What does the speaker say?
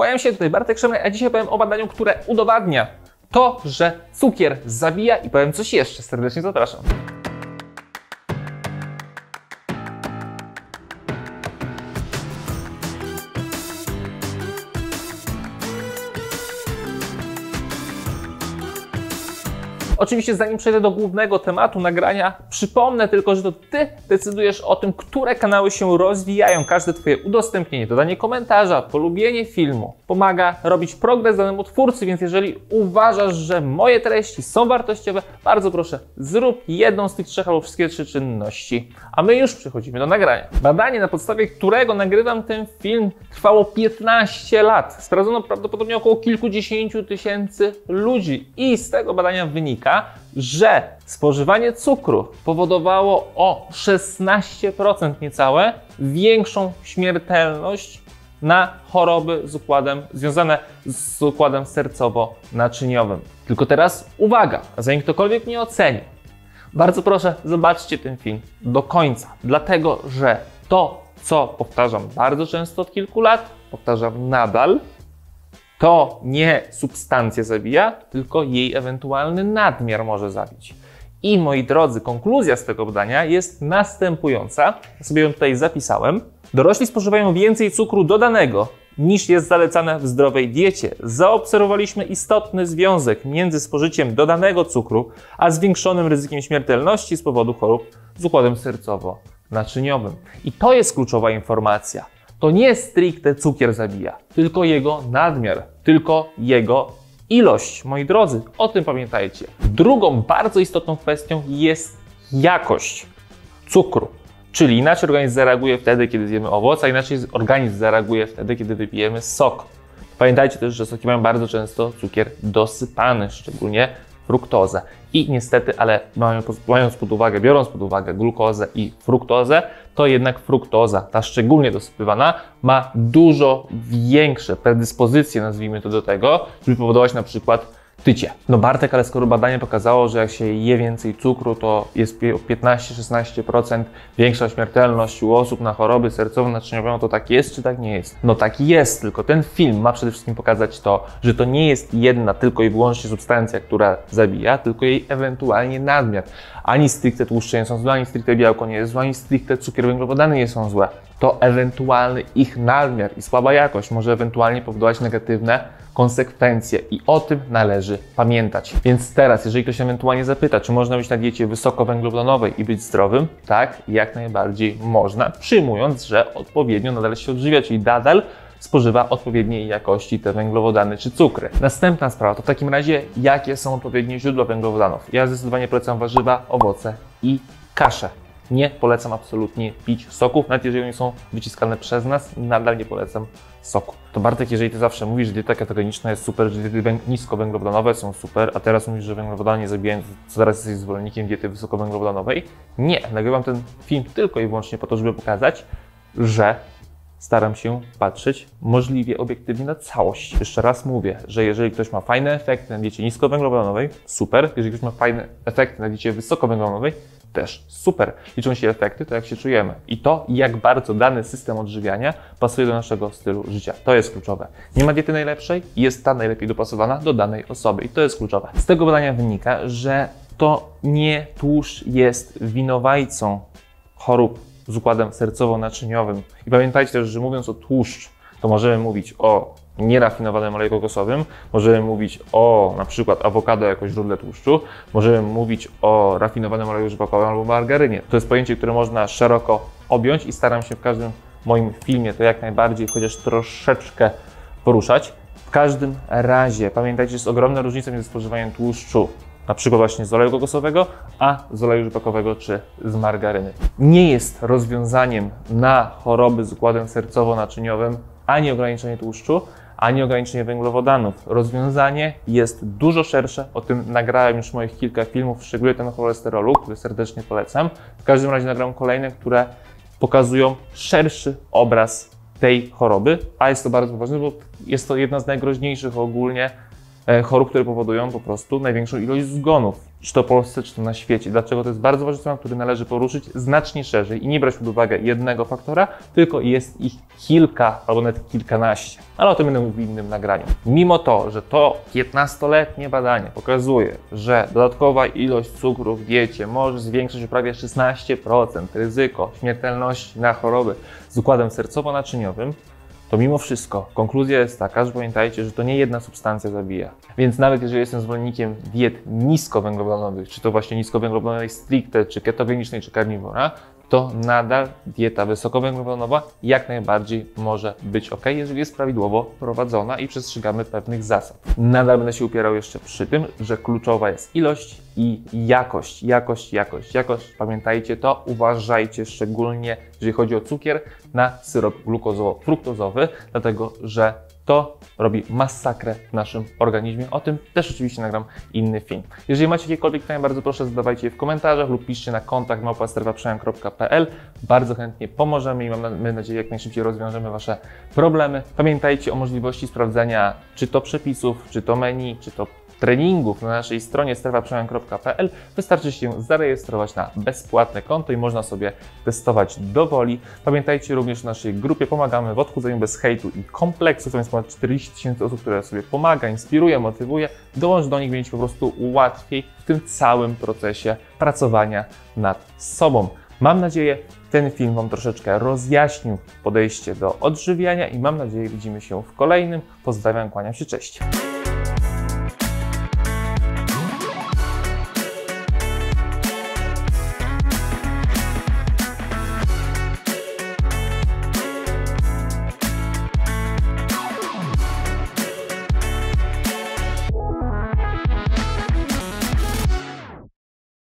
Kłaniam się tutaj Bartek Szemraj, a dzisiaj powiem o badaniu, które udowadnia to, że cukier zabija i powiem coś jeszcze. Serdecznie zapraszam. Oczywiście zanim przejdę do głównego tematu nagrania, przypomnę tylko, że to Ty decydujesz o tym, które kanały się rozwijają. Każde Twoje udostępnienie, dodanie komentarza, polubienie filmu pomaga robić progres danemu twórcy, więc jeżeli uważasz, że moje treści są wartościowe, bardzo proszę, zrób jedną z tych trzech albo wszystkie trzy czynności. A my już przechodzimy do nagrania. Badanie, na podstawie którego nagrywam ten film, trwało 15 lat. Sprawdzono prawdopodobnie około kilkudziesięciu tysięcy ludzi i z tego badania wynika, że spożywanie cukru powodowało o 16% niecałe większą śmiertelność na choroby z układem, związane z układem sercowo-naczyniowym. Tylko teraz uwaga, zanim ktokolwiek mnie oceni, bardzo proszę, zobaczcie ten film do końca, dlatego że to, co powtarzam bardzo często od kilku lat, powtarzam nadal, to nie substancja zabija, tylko jej ewentualny nadmiar może zabić. I moi drodzy, konkluzja z tego badania jest następująca. Ja sobie ją tutaj zapisałem. Dorośli spożywają więcej cukru dodanego niż jest zalecane w zdrowej diecie. Zaobserwowaliśmy istotny związek między spożyciem dodanego cukru a zwiększonym ryzykiem śmiertelności z powodu chorób z układem sercowo-naczyniowym. I to jest kluczowa informacja to nie stricte cukier zabija, tylko jego nadmiar, tylko jego ilość. Moi drodzy, o tym pamiętajcie. Drugą bardzo istotną kwestią jest jakość cukru. Czyli inaczej organizm zareaguje wtedy, kiedy zjemy owoce, a inaczej organizm zareaguje wtedy, kiedy wypijemy sok. Pamiętajcie też, że soki mają bardzo często cukier dosypany, szczególnie fruktozę. I niestety, ale mając pod uwagę, biorąc pod uwagę glukozę i fruktozę, to jednak fruktoza, ta szczególnie dosypywana, ma dużo większe predyspozycje, nazwijmy to do tego, żeby powodować na przykład tycie. No Bartek, ale skoro badanie pokazało, że jak się je więcej cukru, to jest 15-16% większa śmiertelność u osób na choroby sercowo-naczyniowe, no to tak jest czy tak nie jest? No tak jest, tylko ten film ma przede wszystkim pokazać to, że to nie jest jedna tylko i wyłącznie substancja, która zabija, tylko jej ewentualnie nadmiar. Ani stricte tłuszcze nie są złe, ani stricte białko nie jest złe, ani stricte cukier węglowodany nie są złe. To ewentualny ich nadmiar i słaba jakość może ewentualnie powodować negatywne konsekwencje i o tym należy pamiętać. Więc teraz, jeżeli ktoś ewentualnie zapyta, czy można być na diecie wysokowęglowodanowej i być zdrowym, tak, jak najbardziej można, przyjmując, że odpowiednio nadal się odżywia, czyli nadal spożywa odpowiedniej jakości te węglowodany czy cukry. Następna sprawa to w takim razie, jakie są odpowiednie źródła węglowodanów. Ja zdecydowanie polecam warzywa, owoce i kasze. Nie polecam absolutnie pić soków, nawet jeżeli one są wyciskane przez nas, nadal nie polecam soku. To Bartek, jeżeli Ty zawsze mówisz, że dieta ketogeniczna jest super, że diety niskowęglowodanowe są super, a teraz mówisz, że węglowodany nie zabijają, to zaraz jesteś zwolennikiem diety wysokowęglowodanowej. Nie, nagrywam ten film tylko i wyłącznie po to, żeby pokazać, że staram się patrzeć możliwie obiektywnie na całość. Jeszcze raz mówię, że jeżeli ktoś ma fajne efekty na diecie niskowęglowodanowej, super. Jeżeli ktoś ma fajne efekty na diecie wysokowęglowodanowej, też super. Liczą się efekty, to jak się czujemy i to, jak bardzo dany system odżywiania pasuje do naszego stylu życia. To jest kluczowe. Nie ma diety najlepszej, jest ta najlepiej dopasowana do danej osoby i to jest kluczowe. Z tego badania wynika, że to nie tłuszcz jest winowajcą chorób z układem sercowo-naczyniowym. I pamiętajcie też, że mówiąc o tłuszczu, to możemy mówić o nierafinowanym oleju kokosowym, możemy mówić o na przykład awokado jako źródle tłuszczu, możemy mówić o rafinowanym oleju rzepakowym albo margarynie. To jest pojęcie, które można szeroko objąć i staram się w każdym moim filmie to jak najbardziej chociaż troszeczkę poruszać. W każdym razie pamiętajcie, że jest ogromna różnica między spożywaniem tłuszczu na przykład właśnie z oleju kokosowego, a z oleju rzepakowego czy z margaryny. Nie jest rozwiązaniem na choroby z układem sercowo-naczyniowym ani ograniczenie tłuszczu, ani ograniczenie węglowodanów. Rozwiązanie jest dużo szersze, o tym nagrałem już moich kilka filmów, szczególnie ten o cholesterolu, który serdecznie polecam. W każdym razie nagram kolejne, które pokazują szerszy obraz tej choroby, a jest to bardzo ważne, bo jest to jedna z najgroźniejszych ogólnie e, chorób, które powodują po prostu największą ilość zgonów, czy to Polsce, czy to na świecie. Dlaczego to jest bardzo ważny temat, który należy poruszyć znacznie szerzej i nie brać pod uwagę jednego faktora, tylko jest ich kilka albo nawet kilkanaście. Ale o tym będę mówił w innym nagraniu. Mimo to, że to 15-letnie badanie pokazuje, że dodatkowa ilość cukru w diecie może zwiększyć o prawie 16% ryzyko śmiertelności na choroby z układem sercowo-naczyniowym, to mimo wszystko konkluzja jest taka, że pamiętajcie, że to nie jedna substancja zabija. Więc nawet jeżeli jestem zwolennikiem diet niskowęglowodanowych, czy to właśnie niskowęglowodanowej stricte, czy ketogenicznej, czy karniwora, to nadal dieta wysokowęglowodanowa jak najbardziej może być ok, jeżeli jest prawidłowo prowadzona i przestrzegamy pewnych zasad. Nadal będę się upierał jeszcze przy tym, że kluczowa jest ilość i jakość. Jakość, jakość, jakość. Pamiętajcie to, uważajcie szczególnie, jeżeli chodzi o cukier, na syrop glukozowo-fruktozowy, dlatego że to robi masakrę w naszym organizmie. O tym też oczywiście nagram inny film. Jeżeli macie jakiekolwiek pytania, bardzo proszę zadawajcie je w komentarzach lub piszcie na kontakt małpastrefaprzemian.pl. Bardzo chętnie pomożemy i mamy nadzieję, jak najszybciej rozwiążemy Wasze problemy. Pamiętajcie o możliwości sprawdzenia czy to przepisów, czy to menu, czy to treningów na naszej stronie strefaprzemian.pl wystarczy się zarejestrować na bezpłatne konto i można sobie testować do woli. Pamiętajcie również w naszej grupie Pomagamy w odchudzeniu bez hejtu i kompleksów. To jest ponad 40 tysięcy osób, które sobie pomaga, inspiruje, motywuje. Dołącz do nich, będzie po prostu łatwiej w tym całym procesie pracowania nad sobą. Mam nadzieję, ten film Wam troszeczkę rozjaśnił podejście do odżywiania i mam nadzieję, widzimy się w kolejnym. Pozdrawiam, kłaniam się, cześć.